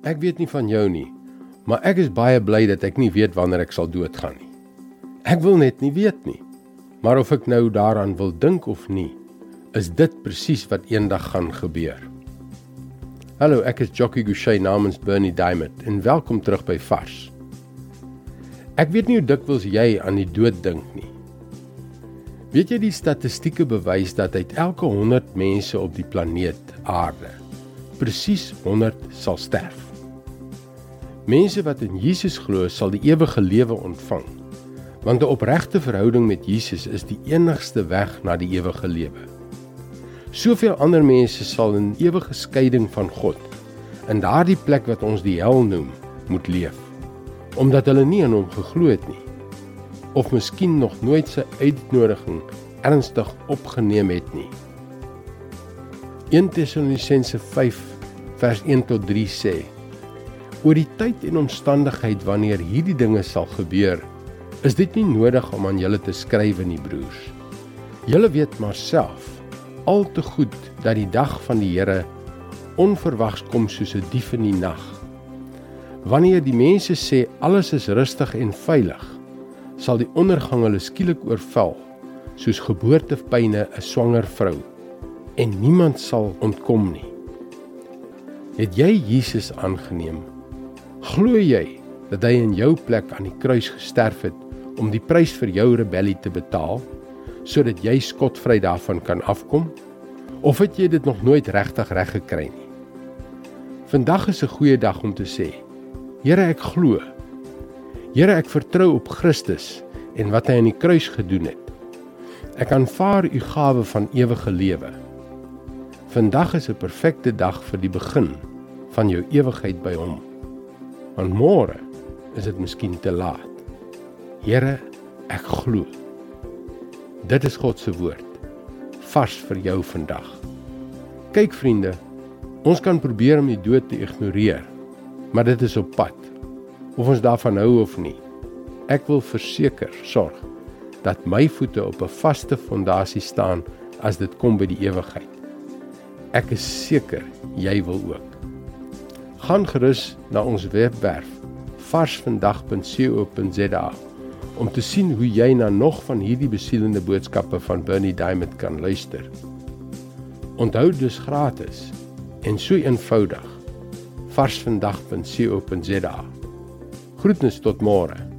Ek weet nie van jou nie, maar ek is baie bly dat ek nie weet wanneer ek sal doodgaan nie. Ek wil net nie weet nie. Maar of ek nou daaraan wil dink of nie, is dit presies wat eendag gaan gebeur. Hallo, ek is Jockey Gouchee namens Bernie Diamond en welkom terug by Vars. Ek weet nie hoe dikwels jy aan die dood dink nie. Weet jy die statistieke bewys dat uit elke 100 mense op die planeet Aarde presies 100 sal sterf. Mense wat in Jesus glo, sal die ewige lewe ontvang. Want 'n opregte verhouding met Jesus is die enigste weg na die ewige lewe. Soveel ander mense sal in ewige skeiding van God in daardie plek wat ons die hel noem, moet leef omdat hulle nie aan hom geglo het nie of miskien nog nooit sy uitnodiging ernstig opgeneem het nie. 1 Tessalonisense 5 vers 1 tot 3 sê: Oor die tyd en omstandigheid wanneer hierdie dinge sal gebeur, is dit nie nodig om aan julle te skryf nie, broers. Julle weet maar self al te goed dat die dag van die Here onverwags kom soos 'n dief in die nag. Wanneer die mense sê alles is rustig en veilig, sal die ondergang hulle skielik oorval soos geboortepyne 'n swanger vrou en niemand sal ontkom nie. Het jy Jesus aangeneem? Glo jy dat hy in jou plek aan die kruis gesterf het om die prys vir jou rebellie te betaal sodat jy skotvry daarvan kan afkom? Of het jy dit nog nooit regtig reg gekry nie? Vandag is 'n goeie dag om te sê: Here, ek glo. Here, ek vertrou op Christus en wat hy aan die kruis gedoen het. Ek aanvaar u gawe van ewige lewe. Vandag is 'n perfekte dag vir die begin van jou ewigheid by hom. Want môre is dit miskien te laat. Here, ek glo. Dit is God se woord vars vir jou vandag. Kyk vriende, ons kan probeer om die dood te ignoreer, maar dit is op pad. Of ons daarvan hou of nie. Ek wil verseker sorg dat my voete op 'n vaste fondasie staan as dit kom by die ewigheid. Ek is seker jy wil ook. Gaan gerus na ons webwerf varsvandag.co.za om te sien hoe jy na nog van hierdie besielende boodskappe van Bernie Diamond kan luister. Onthou dus gratis en so eenvoudig varsvandag.co.za. Groetnis tot môre.